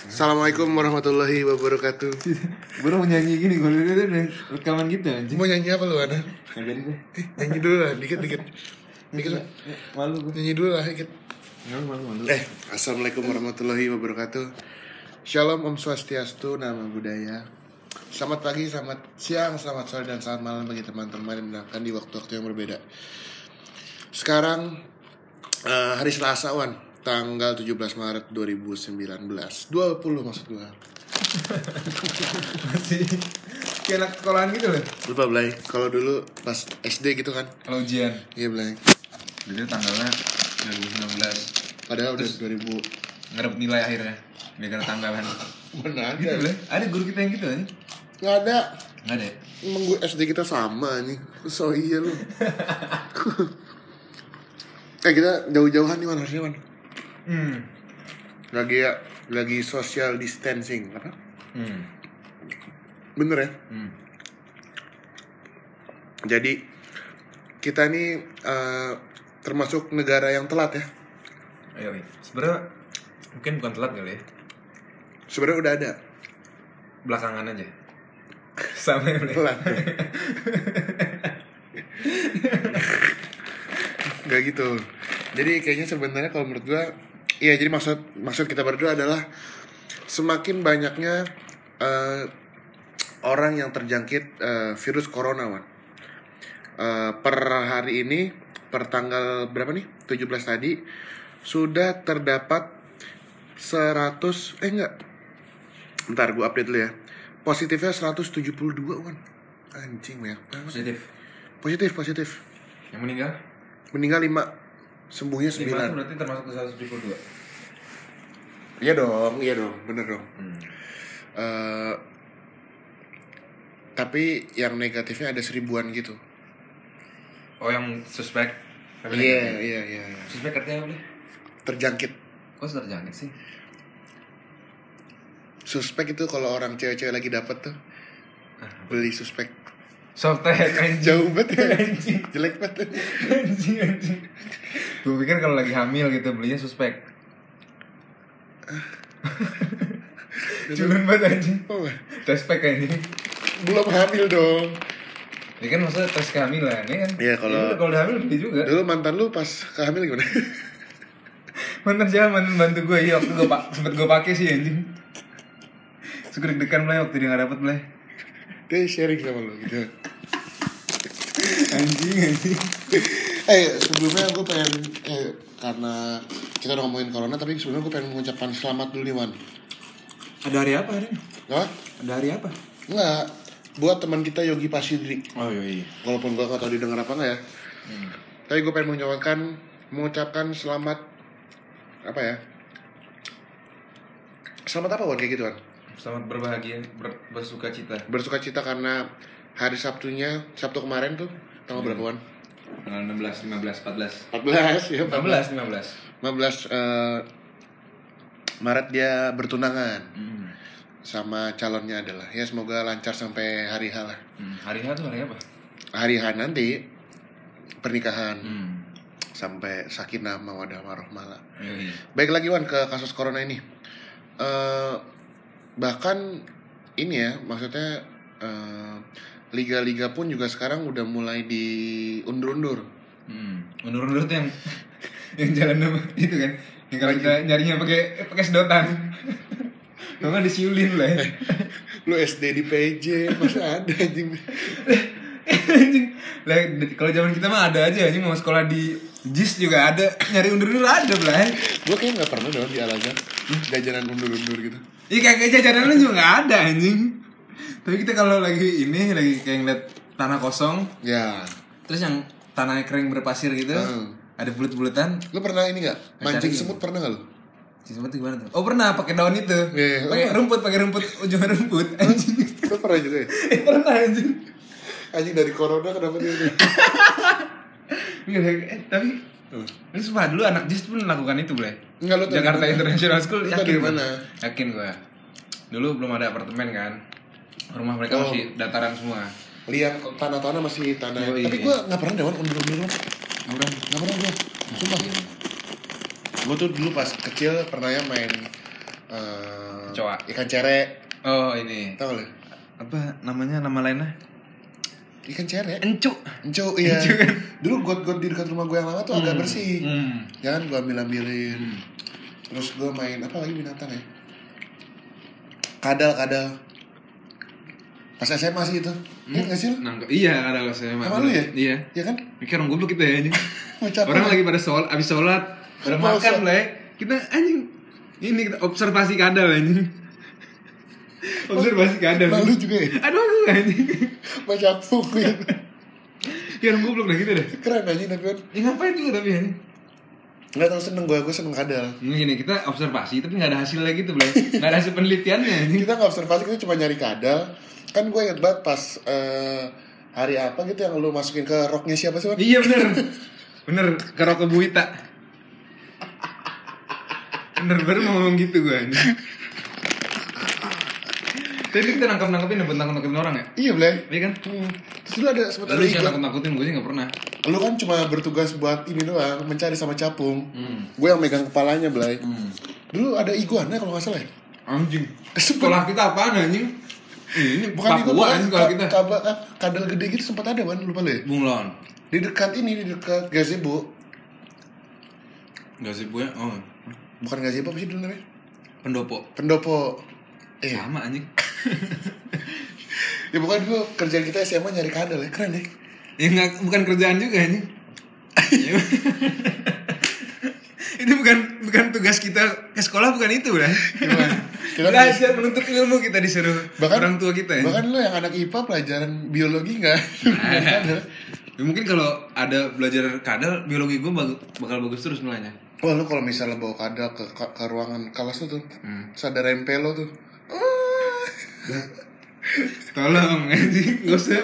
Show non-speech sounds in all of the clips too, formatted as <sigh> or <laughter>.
Assalamualaikum warahmatullahi wabarakatuh. <laughs> Gue mau nyanyi gini, gue udah rekaman gitu anjing. Mau nyanyi apa lu Ana? Jadi deh. Eh, nyanyi dulu lah, dikit dikit. Dikit lah. Malu gue. Nyanyi dulu lah, dikit. Malu malu malu. Eh, assalamualaikum warahmatullahi wabarakatuh. Shalom Om Swastiastu, nama budaya. Selamat pagi, selamat siang, selamat sore, dan selamat malam bagi teman-teman yang mendengarkan di waktu-waktu yang berbeda. Sekarang eh, hari Selasa, Wan, tanggal 17 Maret 2019. 20 maksud gua. <laughs> Masih kayak anak sekolahan gitu loh. Lupa Blay, kalau dulu pas SD gitu kan. Kalau ujian. Iya Blay. Jadi tanggalnya 2019. Padahal udah 2000. Ngerep nilai akhirnya. Gara-gara tanggalan. <laughs> Mana Gitu ada? loh. Ada guru kita yang gitu anjing. Nggak ada. Nggak ada ya? Emang gue SD kita sama nih. So iya lu. <laughs> eh kita jauh-jauhan nih man harusnya man. Hmm. Lagi ya, lagi social distancing apa? Hmm. Bener ya? Hmm. Jadi kita ini eh, termasuk negara yang telat ya. Ayo, Wi. Sebenarnya mungkin bukan telat kali ya. Sebenarnya udah ada Belakangan aja. <laughs> Sama ya, Bre. telat. <laughs> Gak gitu. Jadi kayaknya sebenarnya kalau menurut gua, iya jadi maksud maksud kita berdua adalah semakin banyaknya eh, orang yang terjangkit eh, virus corona, Wan. Eh, per hari ini, per tanggal berapa nih? 17 tadi sudah terdapat 100 eh enggak. Bentar gua update dulu ya. Positifnya 172, Wan. Anjing banyak banget. Positif. Positif, positif. Yang meninggal? Meninggal 5, sembuhnya 9. 5 itu berarti termasuk ke 172. Iya dong, iya dong, bener dong. Hmm. Eh, tapi yang negatifnya ada seribuan gitu. Oh yang suspek? Iya, iya, iya. iya. Suspek artinya apa nih? Terjangkit. Kok terjangkit sih? Suspek itu kalau orang cewek-cewek lagi dapet tuh beli suspek. Softtek anjing Jauh banget ya. <laughs> Jelek banget. Anjing anjing Gue pikir kalau lagi hamil gitu belinya suspek. <laughs> Culun banget anjing. Oh, Tes pack anjing. Belum hamil dong. Ya kan maksudnya tes kehamilan ya kan? Iya, kalau- Ya kalau udah hamil beli juga. Dulu mantan lu pas kehamil gimana? <laughs> Mantan siapa? Mantan bantu gue Iya waktu gue pak sempet gue pakai sih anjing. Suka deg-degan mulai waktu dia gak dapet mulai Dia sharing sama lu gitu. <laughs> Anjing anjing Eh sebelumnya gue pengen eh, karena kita udah ngomongin corona tapi sebelumnya gue pengen mengucapkan selamat dulu nih Wan. Ada hari apa hari ini? Apa? Ada hari apa? Enggak, buat teman kita Yogi Pasidri. Oh iya iya Walaupun gue gak tau didengar apa enggak ya. Tapi gue pengen mengucapkan mengucapkan selamat apa ya? Selamat apa Wan kayak gitu Wan? Selamat berbahagia, ber, bersuka cita Bersuka cita karena hari Sabtunya, Sabtu kemarin tuh tanggal berapa Wan? Tanggal 16, 15, 14 14 ya 15, 15 15 eh, Maret dia bertunangan hmm. sama calonnya adalah ya semoga lancar sampai hari H lah. Hmm. Hari H tuh hari apa? Hari H nanti pernikahan Hmm. sampai sakinah mawadah warohmah lah. Iya. Baik lagi Wan ke kasus corona ini. Eh bahkan ini ya maksudnya eh, liga-liga pun juga sekarang udah mulai diundur-undur. Hmm. Undur-undur tuh yang <laughs> yang jalan nama itu kan. Yang kalau kita nyarinya pakai pakai sedotan. <laughs> Nggak disiulin lah. ya. Lu SD di PJ masa ada anjing. Anjing. Lah kalau zaman kita mah ada aja anjing mau sekolah di JIS juga ada. Nyari undur-undur ada belah. Gue kayaknya nggak pernah dong di Al Azhar jajanan undur-undur gitu. Iya kayak kayak jajanan lu juga nggak ada anjing. Tapi kita kalau lagi ini lagi kayak ngeliat tanah kosong, Ya, terus yang tanah kering berpasir gitu, Hmm. ada bulut-bulutan, lu pernah ini nggak mancing semut pernah nggak lu? Itu gimana tuh? Oh pernah pakai daun itu. Iya, Pakai rumput, pakai rumput ujung rumput. Anjing. Lu pernah juga ya? <laughs> Eh, pernah anjing. Anjing dari corona kenapa dia <laughs> eh, tapi Hmm. ini sumpah dulu anak JIS pun melakukan itu, Ble. Enggak, lu Jakarta? International School Lu yakin dari mana? Yakin gua. Dulu belum ada apartemen kan. Rumah mereka Oh. masih dataran semua. Lihat tanah-tanah masih tanah. Oh, Tapi iya. gua nggak pernah dewan undur-undur. Wan. Nggak pernah. Nggak pernah gua. Sumpah. Gue tuh dulu pas kecil pernah ya main eh, Kecoa. Ikan cere. Oh ini Tahu lu? apa namanya nama lainnya? Ikan cere. Encu. Encu, iya. Dulu got-got di dekat rumah gue yang lama tuh agak bersih. Hmm. Jangan gue ambil-ambilin. Terus gue main apa lagi binatang ya? Kadal, kadal. Pas SMA sih itu. Iya gak sih lu? Nangkep. Iya ada kalau saya Sama lu ya? Iya. Iya kan? Mikir orang goblok kita ya ini. <laughs> Orang lagi pada sholat, abis sholat, pada makan lah ya. Kita anjing, ini kita observasi kadal anjing. <laughs> observasi kadal. Malu juga ya? Aduh, aduh anjing. <laughs> Macam buku ya. Ya orang goblok dah gitu deh. Keren aja tapi kan. Ya ngapain dulu tapi anjing? Gak tau seneng gue, gue seneng kadal. Ini gini, kita observasi tapi nggak ada hasilnya gitu, Blay. Nggak ada hasil penelitiannya anjing. Kita gak observasi, kita cuma nyari kadal. Kan gue inget banget pas eh, hari apa gitu yang lu masukin ke roknya siapa sih? Iya bener. Bener, ke rokok buita. Bener, baru mau ngomong gitu gue anjing. Tadi kita nangkep-nangkepin buat nangkep-nangkepin orang ya? Iya, Blay. Iya kan? Hmm. Terus lu ada sempat Lu sih iklan. nakut-nakutin, gue sih gak pernah Lu kan cuma bertugas buat ini doang, mencari sama capung. Hmm. Gue yang megang kepalanya, Blay. Hmm. Dulu ada iguana kalau nggak salah ya? Anjing Sekolah kita apaan anjing? Ini Bukan Papua iguana, anjing sekolah kita Kabel, kadal gede gitu sempat ada, Wan. Lupa lu ya? Bunglon Di dekat ini, di dekat gazebo. Sih gue, oh Bukan gazebo, apa sih dulu namanya? Pendopo Pendopo. Eh, Sama anjing <laughs> ya bukan dulu kerjaan kita SMA nyari kadal ya, keren ya. Ya nggak, bukan kerjaan juga anjing <laughs> Itu bukan bukan tugas kita ke sekolah bukan itu lah Gimana? Kita Belajar menuntut ilmu kita disuruh Bahkan- orang tua kita ya Bahkan lo yang anak IPA pelajaran biologi nggak? <laughs> Ya, Mungkin kalau ada belajar kadal, biologi gue bakal bagus terus nilainya Wah lu kalau misalnya bawa kadal ke, ke, ke ruangan kelas tuh, Hmm. terus ada rempelo tuh. Tolong anjing, gak usah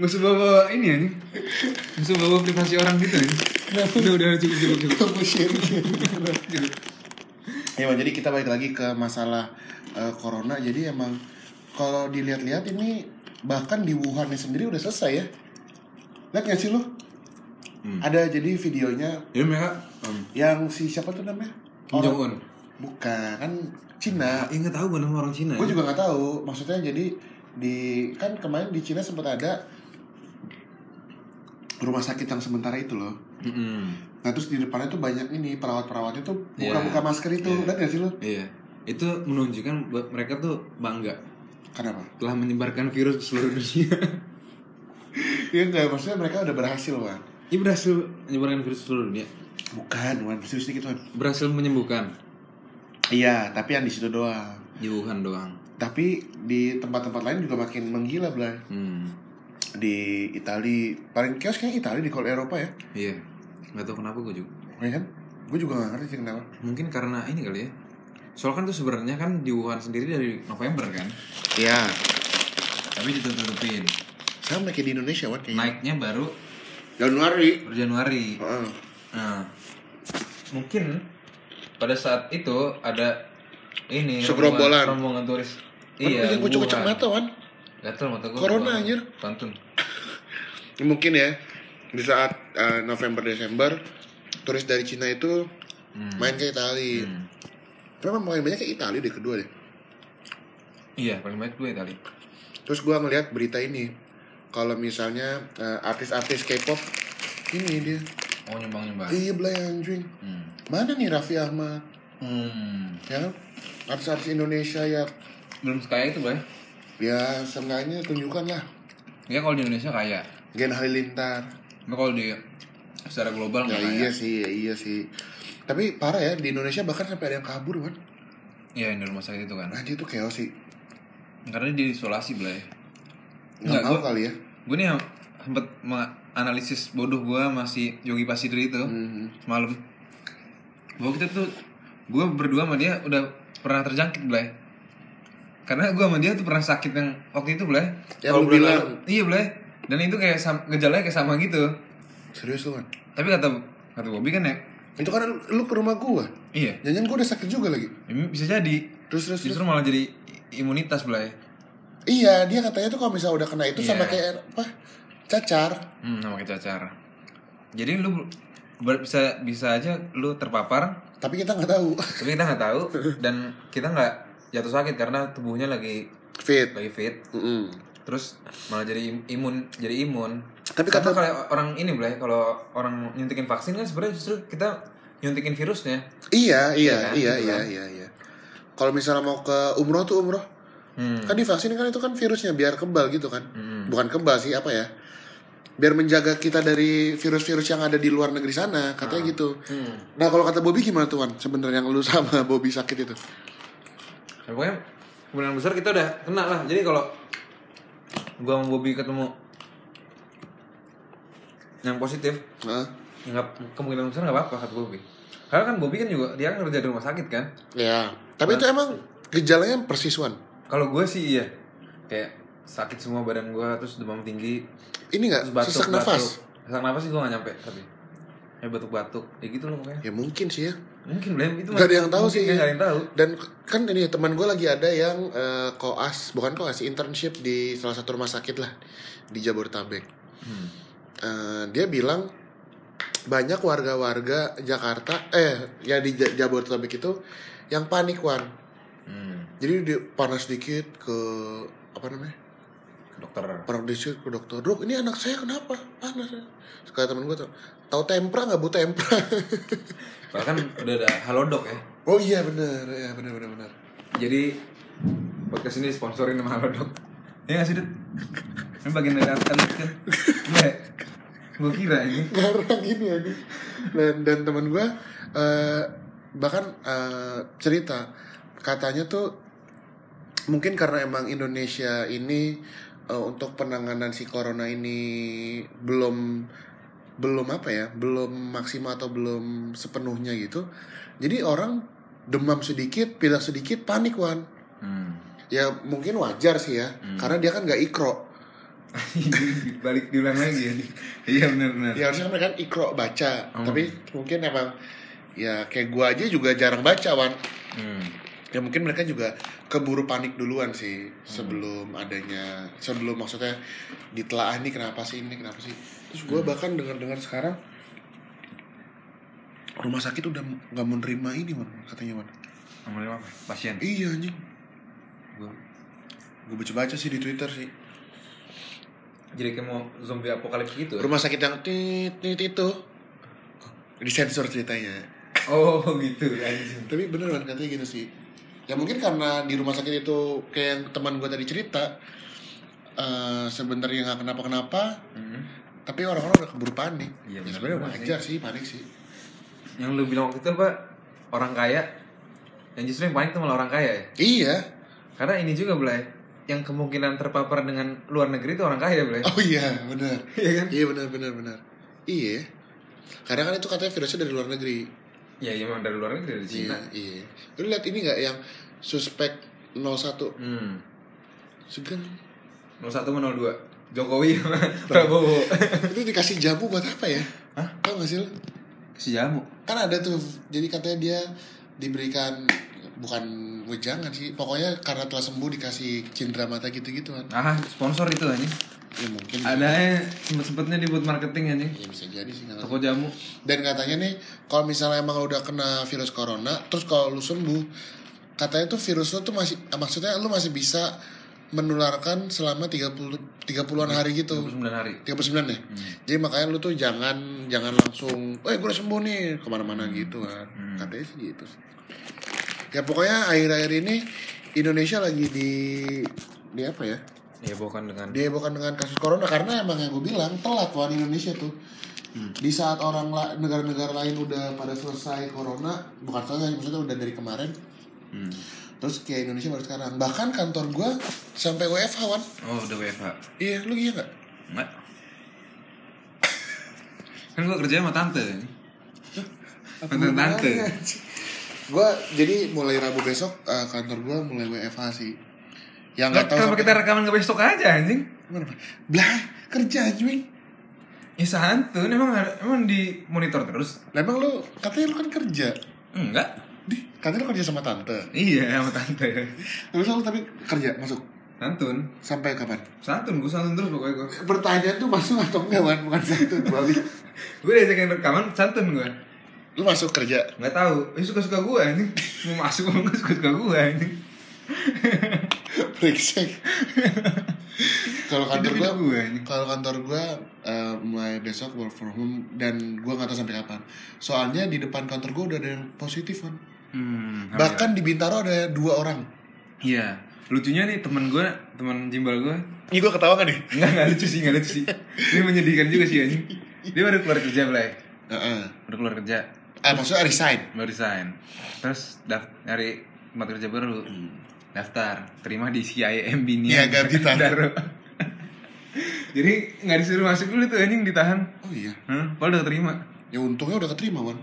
Gak usah bawa ini anjing Gak usah bawa privasi orang gitu anjing Udah, udah, cukup, cukup, cukup ya Bang, jadi kita balik lagi ke masalah eh, corona. Jadi emang kalau dilihat-lihat ini bahkan di Wuhan sendiri udah selesai ya. Lihat gak sih lu? Hmm. Ada jadi videonya Ya mereka um, yang si siapa tuh namanya? Kim Jong Un Bukan, kan Cina. Ya nggak tahu gue nama orang Cina Gue ya. juga nggak tahu. Maksudnya jadi di kan kemarin di Cina sempat ada rumah sakit yang sementara itu loh. Mm-mm. Nah terus di depannya tuh banyak ini perawat-perawat itu Iya. buka-buka masker itu. Iya. Lihat gak sih lo? Iya Itu menunjukkan buat mereka tuh bangga Kenapa? Telah menyebarkan virus ke seluruh dunia <laughs> Iya enggak, maksudnya mereka udah berhasil, Wan. Ini berhasil menyebarkan virus ke seluruh dunia Bukan, Wan. Serius dikit, Wan. Berhasil menyembuhkan Iya, tapi yang di situ doang. Di Wuhan doang Tapi di tempat-tempat lain juga makin menggila, Blay. Hmm Di Itali, paling kios kayaknya Itali di kalau Eropa ya. Iya Gak tahu kenapa gue juga Ya kan? Gue juga gak ngerti sih kenapa. Mungkin karena ini kali ya. Soalnya kan tuh sebenarnya kan di Wuhan sendiri dari November kan. Iya. Tapi ditutup-tutupin. Sama kayak di Indonesia, Wan. Kayaknya. Naiknya baru Januari. per Januari. Heeh. Nah, mungkin pada saat itu ada ini Segerombolan. rombongan, turis. Iya, Iya, gue Wuhan. mata, Wan. Gatel mata gue. Corona, anjir. Pantun. <laughs> Mungkin ya di saat eh, November Desember turis dari Cina itu Hmm. main ke Itali. Hmm. Memang main banyak ke Itali deh kedua deh. Iya, paling banyak dua Itali. Terus gua ngeliat berita ini kalau misalnya eh, artis-artis K-pop ini dia. Oh, nyumbang-nyumbang. Iya belai anjing. Hmm. Mana nih Raffi Ahmad? Hmm. Ya kan? Artis-artis Indonesia ya Belum sekaya itu, Bay. Ya seenggaknya tunjukkan lah. Ya kalau di Indonesia kaya. Gen Halilintar. Tapi kalau di secara global Ya kaya. iya sih, ya iya sih. Tapi parah ya di Indonesia bahkan sampai ada yang kabur kan. Iya, yang di rumah sakit itu kan. Anjir itu chaos sih. Karena dia isolasi, Blay. Nggak gua- kali ya. Gue nih sempet menganalisis bodoh gue masih Yogi Pasidri itu Hmm. semalam. Bahwa kita tuh gue berdua sama dia udah pernah terjangkit Blay. Karena gue sama dia tuh pernah sakit yang waktu itu Blay. Yang Kalau bilang. Iya Blay. Dan itu kayak gejalanya kayak sama gitu. Serius lu kan? Tapi kata kata Bobby kan ya, Itu kan lu ke rumah gua. iya, Jangan gua udah sakit juga lagi. ini bisa jadi. Terus terus, terus. Justru malah jadi imunitas Blay. Iya, dia katanya tuh kalau misalnya udah kena itu Iya. sama kayak apa? Cacar. Hmm, nama kayak cacar. Jadi lu bisa bisa aja lu terpapar Tapi kita nggak tahu. tapi kita nggak tahu <laughs> dan kita nggak jatuh sakit karena tubuhnya lagi fit lagi fit Mm-mm. terus malah jadi im- imun jadi imun Tapi kata- kalau orang ini boleh kalau orang nyuntikin vaksin kan sebenarnya justru kita nyuntikin virusnya iya iya Iya kan? iya Gitu iya kan? iya iya kalau misalnya mau ke umroh tuh umroh hmm. kan divaksin kan itu kan virusnya biar kebal gitu kan Mm-mm. bukan kebal sih apa ya biar menjaga kita dari virus-virus yang ada di luar negeri sana katanya gitu Hmm. nah kalau kata Bobby gimana tuan sebenarnya yang lu sama <laughs> Bobby sakit itu Ya, pokoknya kemungkinan besar kita udah kena lah. Jadi kalau gua sama Bobby ketemu yang positif Hah? ya nggak kemungkinan besar nggak apa-apa kata Bobby. Karena kan Bobby kan juga dia kan kerja di rumah sakit kan? Ya tapi itu emang gejalanya persisuan kalau gue sih iya. Kayak sakit semua badan gue terus demam tinggi ini nggak? sesak nafas? Sesak nafas sih gue gak nyampe tapi ya batuk batuk ya gitu loh pokoknya. Ya mungkin sih ya. Mungkin belum itu Nggak ada yang tahu sih. nggak ada yang tahu. Dan kan ini teman gue lagi ada yang eh, koas bukan koas internship di salah satu rumah sakit lah di Jabodetabek. Hmm. Eh, dia bilang banyak warga-warga Jakarta eh ya di Ja- Jabodetabek itu yang panik wan. Hmm. jadi dia panas dikit ke apa namanya dokter. Dikit ke dokter. Dok ini anak saya kenapa? Panas. Sekali teman gue tuh tahu tempra nggak bu? Tempra. <laughs> Bahkan udah ada halodoc ya? Oh iya bener. Ya bener bener bener. Jadi podcast ini sponsorin sama halodoc ya nggak sih Dut? <laughs> ini bagian dari kan? Enggak gue kira ini. <laughs> Ngarang ini ya dan dan teman gue eh, bahkan eh, cerita. Katanya tuh mungkin karena emang Indonesia ini eh, untuk penanganan si corona ini belum belum apa ya belum maksimal atau belum sepenuhnya gitu jadi orang demam sedikit pilek sedikit panik wan hmm. ya mungkin wajar sih ya karena dia kan nggak ikro <laughs> balik diulang lagi ya iya benar benar Ya harusnya kan mereka kan ikro baca, Hmm. tapi mungkin emang ya kayak gua aja juga jarang baca wan. hmm. Ya mungkin mereka juga keburu panik duluan sih sebelum adanya, sebelum maksudnya ditelaah nih kenapa sih ini kenapa sih. Terus gua bahkan dengar-dengar sekarang rumah sakit udah nggak menerima ini wan katanya wan. Nomor apa? Pasien. Iya anjing, Gua- gue baca-baca sih di Twitter sih. Jadi kayak mau zombie apokalips gitu. ya? Rumah sakit yang tit tit itu disensor ceritanya. Oh <laughs> gitu anjing. tapi bener kan katanya gitu sih ya mungkin karena di rumah sakit itu kayak yang teman gue tadi cerita eh sebenarnya nggak kenapa kenapa Hmm. tapi orang-orang udah keburu panik Iya, ya, bener sebenarnya wajar sih panik sih Yang lu bilang waktu itu apa? Orang kaya. Yang justru yang panik tuh malah orang kaya ya. iya Karena ini juga Blay, yang kemungkinan terpapar dengan luar negeri itu orang kaya Blay. oh iya bener Iya kan? iya bener bener bener iya karena kan itu katanya virusnya dari luar negeri Ya iya emang dari luar negeri dari Cina. iya iya lu lihat ini nggak yang suspek 01 Hmm. segan 01 sama 02. Jokowi <laughs> Prabowo. <laughs> itu dikasih jamu buat apa ya Hah? tau gak sih Si jamu. kan ada tuh jadi katanya dia diberikan bukan wejangan sih pokoknya karena telah sembuh dikasih cindera mata gitu gitu kan Ah, sponsor itu anjing. Ya mungkin Ada ya sempet-sempetnya dibuat marketing anjing. ya bisa jadi sih. Toko jamu. dan katanya nih kalau misalnya emang udah kena virus corona terus kalau lu sembuh katanya tuh virus lu tuh masih maksudnya lu masih bisa menularkan selama 30 30-an hari gitu 29 hari. 39 ya jadi makanya lu tuh jangan jangan langsung eh gue udah sembuh nih ke mana-mana gitu kan Hmm. katanya sih gitu ya pokoknya akhir-akhir ini Indonesia lagi di di apa ya Ya bukan dengan dihebohkan dengan kasus corona karena emang yang gue bilang telat tuan Indonesia tuh di saat orang la- negara-negara lain udah pada selesai corona bukan selesai maksudnya udah dari kemarin Hmm. terus kayak Indonesia baru sekarang bahkan kantor gue sampai WFH wan Oh, udah WFH. iya lu iya nggak Enggak. kan gua kerja sama tante. Mantan tante. gue jadi mulai Rabu besok eh, kantor gue mulai WFH sih yang Nggak nggak tahu kenapa kita rekaman ke besok aja anjing? Blah, kerja anjing. Ya santun, emang emang di monitor terus? Lah emang lu katanya lu kan kerja. Enggak. Di, katanya lu kerja sama tante. Iya sama tante. Terus lu tapi kerja masuk Santun. sampai kapan? Santun, gue santun terus pokoknya gue. Pertanyaan tuh masuk atau enggak, Wan? Bukan satu, Bali. <laughs> Gue diajakin rekaman santun gue. Lu masuk kerja. Nggak tahu, ini suka-suka gue ini. Mau masuk mau nggak suka-suka gue ini. <laughs> <laughs> brengsek kalau kantor gua ini. kalau kantor gua eh, mulai besok work from home dan gua nggak tahu sampai kapan soalnya di depan kantor gua udah ada yang positif kan Hmm, bahkan di Bintaro ada dua orang Iya. Lucunya nih teman gue, teman jimbal gue. ini gua ketawa kan nih Enggak, enggak lucu sih, enggak lucu sih. Ini menyedihkan juga sih anjing. Dia baru keluar kerja, Blay. Heeh. Baru keluar kerja, ah maksudnya resign baru resign. Terus nyari tempat kerja baru. Daftar, terima di CIMB nih. Iya, ganti tangan. <laughs> Jadi nggak disuruh masuk dulu tuh anjing ditahan. oh iya Hmm, padahal udah terima. ya untungnya udah keterima wan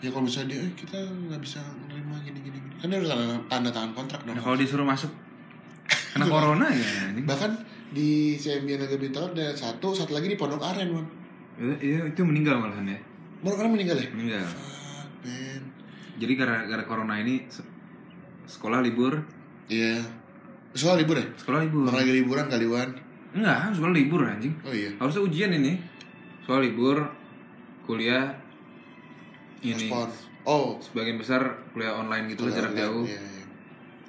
ya kalau misalnya dia eh, kita nggak bisa nerima gini gini gini kan dia harus tanda, tanda tangan kontrak dong Nah, kalau disuruh masuk kena corona ya anjing. bahkan di CMB Naga Bintaro ada satu satu lagi di Pondok Aren wan Iya, iya, itu meninggal malahan ya. Pondok Aren meninggal ya Meninggal. Ah, men Jadi gara-gara corona ini sekolah libur, iya sekolah libur ya sekolah libur. Bang lagi liburan kali wan Enggak, sekolah libur anjing. oh iya Harusnya ujian ini. Sekolah libur, kuliah ini Respon. oh sebagian besar kuliah online gitu lah jarak jauh. Iya, iya.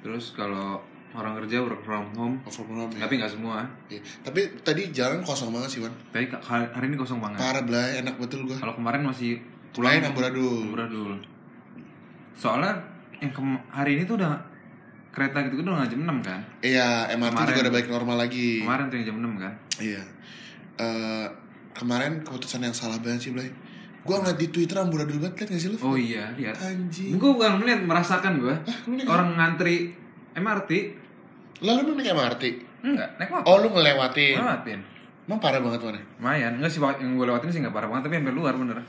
Terus kalau orang kerja work from home, Work from home, tapi nggak semua. Iya. Tapi tadi jalan kosong banget sih Wan Tapi hari ini kosong banget. Parah belai, enak betul gua Kalau kemarin masih Pulang pulang amburadul amburadul. Soalnya yang kem- hari ini tuh udah kereta gitu udah nggak jam 6 kan? Iya, MRT Kemarin. juga udah balik normal lagi Kemarin tuh yang jam 6 kan? Iya. Eh kemarin keputusan yang salah banget sih, Blay. Gua ngeliat di Twitter amburadul banget, liat gak sih lu? Oh iya, lihat. Anjing. Gue bukan melihat merasakan gue. Ah, Orang ngantri MRT Lalu lu naik MRT? enggak naik motor. Oh, lu ngelewatin. Lewatin. Emang parah banget, mana? Lumayan, enggak sih yang gue lewatin sih enggak parah banget tapi hampir luar bener.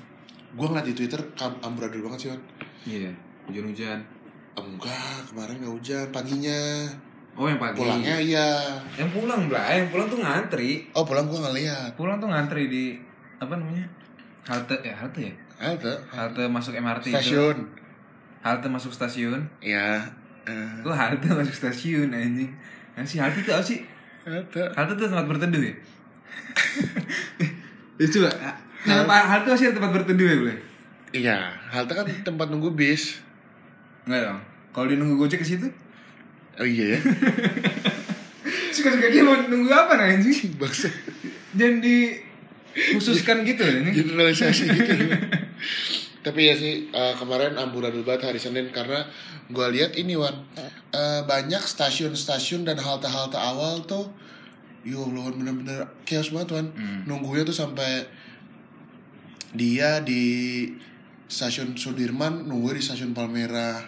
Gua ngeliat di Twitter amburadul banget sih, Wan. Iya, hujan-hujan. Enggak, kemarin gak hujan, paginya. Oh yang pagi. Pulangnya iya. Yang pulang lah, yang pulang tuh ngantri. Oh, pulang gua gak lihat. Pulang tuh ngantri di apa namanya? Halte ya, halte ya. Halte. Halte masuk MRT itu. Stasiun. Halte masuk stasiun. Iya. Eh, Gue halte masuk stasiun anjing. Yang si halte itu apa sih? halte. Halte tuh tempat berteduh ya? <laughs> ya coba, kenapa halte masih ada tempat berteduh ya boleh? Iya, halte kan tempat nunggu bis. Enggak dong. Kalau dia nunggu gojek ke situ, Oh iya ya. <laughs> suka-suka dia mau nunggu apa nah anjing? <laughs> Bangsa. Jangan di khususkan gitu ya ini. generalisasi gitu <laughs> tapi ya sih eh, kemarin amburadul banget hari Senin karena gue lihat ini wan eh, banyak stasiun-stasiun dan halte-halte awal tuh yo Allah Wan, bener-bener chaos banget wan Hmm. nunggunya tuh sampai dia di stasiun Sudirman nunggu di stasiun Palmerah.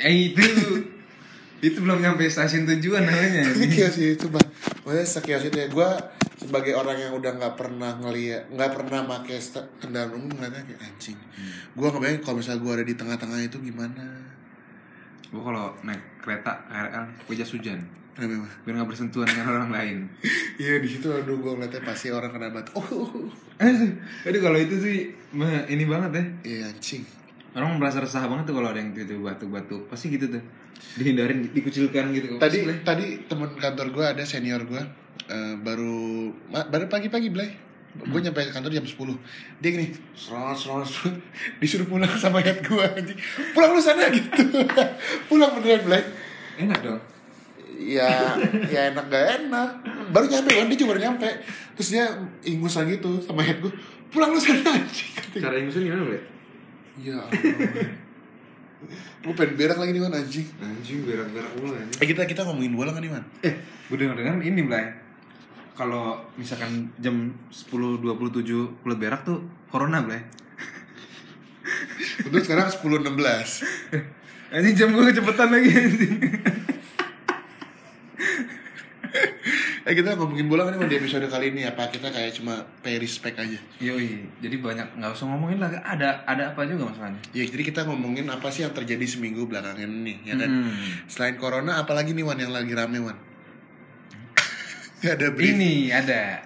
Eh itu. <laughs> Itu belum nyampe stasiun tujuan namanya. Kios <laughs> sih itu bang. Maksudnya sekios itu ya Gue sebagai orang yang udah gak pernah ngeliat nggak pernah pakai kendaraan umum ngeliatnya kayak anjing. Gue ngebayang kalau misalnya gue ada di tengah-tengah itu gimana. Gue kalau naik kereta KRL gue jas hujan Kenapa? biar nggak bersentuhan dengan orang lain. <laughs> Iya di situ aduh gue ngeliatnya pasti orang kena batu <laughs> Oh Aduh kalau itu sih mah, ini banget ya. iya anjing Orang merasa resah banget tuh kalau ada yang gitu batuk-batuk. Pasti gitu tuh. Dihindarin, dikucilkan gitu. Tadi Pasti, tadi teman kantor gue ada senior gue eh, baru baru pagi-pagi Blay gue nyampe kantor jam 10 dia gini serot serot serot <laughs> disuruh pulang sama head gue anjing pulang lu sana gitu pulang beneran Blay enak dong. Ya ya enak gak enak baru nyampe kan dia baru nyampe terus dia ingus lagi tuh sama head gue pulang lu sana anjing Cara ingusan gimana, Blay? ya gue pengen berak lagi nih man anjing Anjing berak-berak mulu anjing. eh kita kita ngomongin bola kan nih man Eh, gue denger dengar ini, Blay. Kalau misalkan jam 10.27 kulit berak tuh corona, Blay. untuk sekarang 10.16 Anjing jam gue kecepetan lagi anjing. Eh kita ngomongin bola kan di episode kali ini apa kita kayak cuma pay respect aja Yoi, jadi banyak nggak usah ngomongin lah. Ada ada apa juga masalahnya? Ya jadi kita ngomongin apa sih yang terjadi seminggu belakangan ini ya kan Hmm. Selain corona apalagi nih Wan yang lagi rame Wan <laughs> Ada brief Ini ada.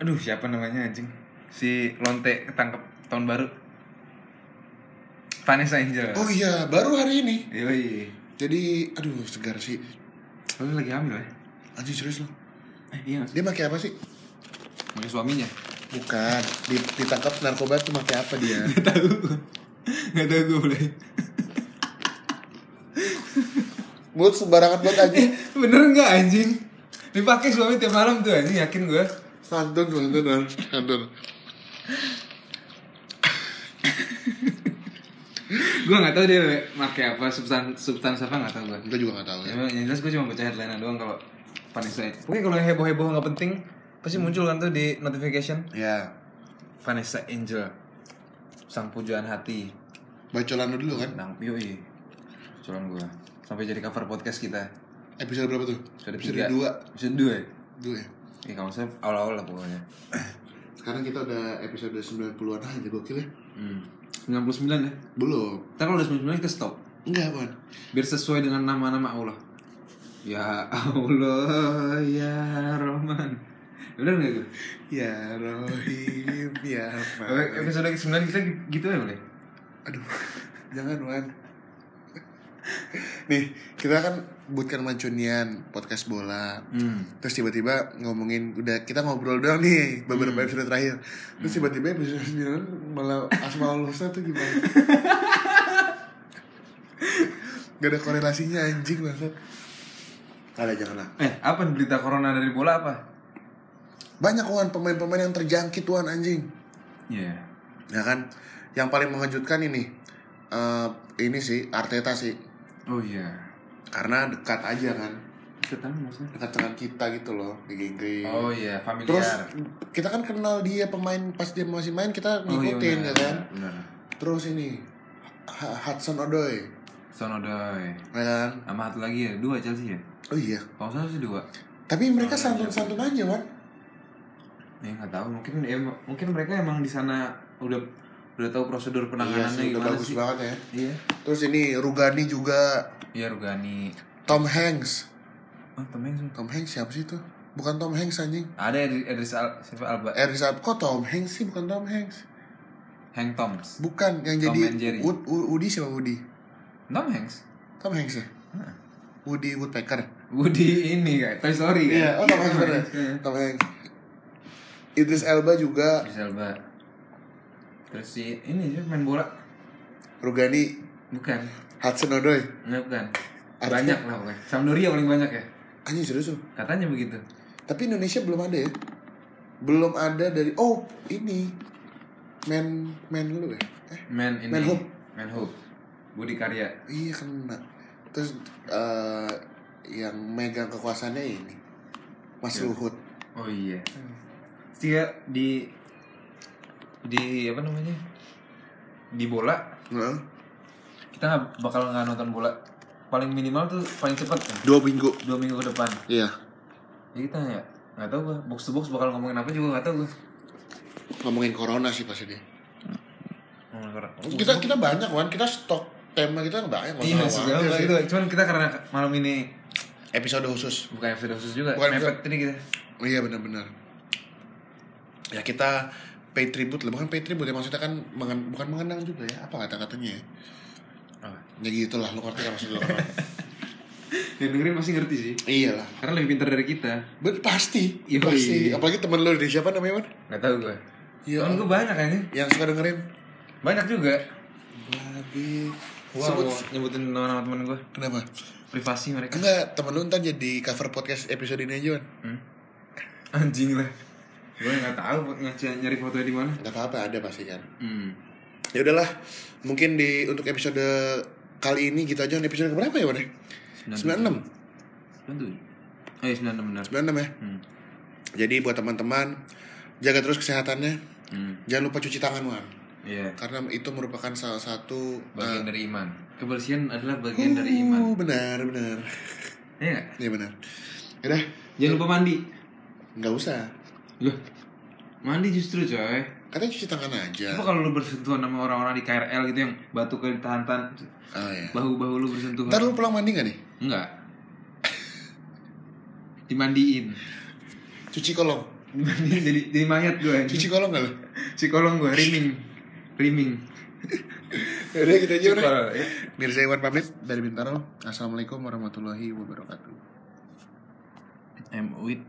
Aduh, siapa namanya anjing? Si Lonte ketangkep tahun baru. Vanessa Angel. Oh iya baru hari ini Yoi. Jadi aduh segar sih Lu lagi hamil ya? Anjing serius loh Eh, iya nggak sih? Dia pakai apa sih? Pakai suaminya. Bukan di- Ditangkap narkoba tuh pakai apa dia? <laughs> Gak tahu. Gak tahu gue boleh. Mulut sembarangan banget anjing. Bener nggak anjing? Dipakai suami tiap malam tuh anjing yakin gue. Santun, santun, santun. <laughs> gue nggak tahu dia pakai apa substan substans apa nggak tahu gue. Kita juga gak tahu ya. Ya, yang jelas gue cuma baca headline doang kalau Vanessa. Pokoknya kalau yang heboh-heboh nggak penting pasti muncul kan tuh di notification Ya, Vanessa Angel sang pujaan hati bacolan lu dulu kan. nang yoi cuman gue sampai jadi cover podcast kita Episode berapa tuh? episode Episode tiga. 2. episode dua ya Dua ya. ya kalau saya awal-awal lah pokoknya Sekarang kita udah episode 90-an aja gokil ya. hmm. 99 ya Belum. Ntar kalau udah 99 kita stop Enggak, Wan. biar sesuai dengan nama-nama Allah ya Allah ya Rahman bener nggak gue Ya Rohim, ya Pak. episode 9 kita gitu ya boleh Aduh, <laughs> jangan Wan. <laughs> Nih, kita kan buatkan mancunian podcast bola. hmm. Terus tiba-tiba ngomongin udah kita ngobrol doang nih beberapa episode terakhir. Terus tiba-tiba episode 9 malah Asmaul Husna tuh gimana? <laughs> Gak ada korelasinya anjing banget. Ada janganlah. eh apa nih berita corona dari bola apa Banyak Wan pemain-pemain yang terjangkit Wan anjing. Iya Ya kan? Yang paling mengejutkan ini eh ini sih Arteta sih. Oh iya Karena dekat aja kan. maksudnya Dekat dengan kita gitu loh di Inggris. oh iya familiar Terus kita kan kenal dia pemain pas dia masih main kita Oh, iya, ngikutin benar, ya kan. benar Terus ini Hudson Odoi, Sonodoy ya kan? sama satu lagi ya dua Chelsea ya Oh iya. kalau salah sih dua Tapi mereka Oh, santun-santun aja, Wan. ya nggak tahu mungkin ya, mungkin mereka emang di sana udah udah tahu prosedur penanganannya Iya sih, udah gimana bagus sih banget ya. iya Terus ini Rugani juga iya Rugani Tom Hanks. oh temen sih Tom Hanks siapa sih itu? Bukan Tom Hanks anjing. ada Edris Al, siapa Alba Eris Ab- kok Tom Hanks sih bukan Tom Hanks. Hank Toms Bukan yang Tom jadi. Wood, Wood- Woody siapa Woody? Tom Hanks Tom Hanks ya? Hah. Woody Woodpecker. Woody ini kayak Toy Story kan Iya, oh Tom Hanks. Iya. Tom Hanks. Idris Elba juga Idris Elba terus si ini sih main bola Rugani bukan Hudson Odoi. Enggak bukan Artinya- banyak lah pokoknya Sampdoria paling banyak ya Anjing serius loh. katanya begitu Tapi Indonesia belum ada ya. Belum ada dari oh ini men men lu ya. Eh, Man ini Man Hope. Man Hope Budi Karya iya kena. Terus eh yang megang kekuasaannya ini Mas. Luhut. oh iya dia di di apa namanya di bola Heeh. kita nggak bakal nggak nonton bola paling minimal tuh paling cepat kan Dua minggu. dua minggu ke depan Iya. ya kita ya nggak tahu gua box to box bakal ngomongin apa juga nggak tahu gua Ngomongin corona sih pasti dia. Ngomongin apa? Kita kita banyak kan, kita stok tema kita banyak iya sih. gitu cuman kita karena malam ini Episode khusus. bukan episode khusus juga Bukan mepet ini kita Oh iya benar-benar. Ya kita pay tribute lah, bukan pay tribute ya maksudnya kan mengen- bukan mengenang juga ya, apa kata-katanya ya? oh. Ya gitu lah, lu ngerti kan maksud lu <laughs> yang dengerin pasti ngerti sih iya lah. karena lebih pintar dari kita Bet, pasti, Yoi. pasti. Apalagi temen lu dari siapa namanya, Man? nggak tahu gua Iya. temen gua banyak kan Yang suka dengerin. banyak juga Babi. Wow, Sebut. nyebutin nama-nama temen gue Kenapa? Privasi mereka Enggak, temen lu ntar jadi cover podcast episode ini aja, Man. hmm? Anjing lah Gue gak tau ngaca- nyari fotonya di mana Gak apa-apa, ada pasti kan. hmm. Ya udahlah, mungkin di untuk episode kali ini gitu aja. Episode keberapa ya, Man? 96. 97 Oh iya 96 benar 96 ya. hmm. Jadi buat teman-teman jaga terus kesehatannya. hmm. Jangan lupa cuci tangan, Wan. Iya Karena itu merupakan salah satu Bagian dari iman Kebersihan adalah bagian dari iman Uh, benar, benar. Iya? Iya benar. Yaudah, Jangan lupa mandi nggak usah. Loh Mandi justru coy Katanya cuci tangan aja. Coba kalau lu bersentuhan sama orang-orang di KRL gitu yang batu ke tahan-tahan Oh iya. Bahu-bahu lu bersentuhan Ntar lu pulang mandi gak nih? Enggak Dimandiin Cuci kolong. Dimandiin jadi, jadi mayat gue Cuci kolong gak lu? Si kolong gue, riming Riming Yaudah kita aja udah. Ya. Mirza Iwan pamit dari Bintaro. Assalamualaikum warahmatullahi wabarakatuh. I'm with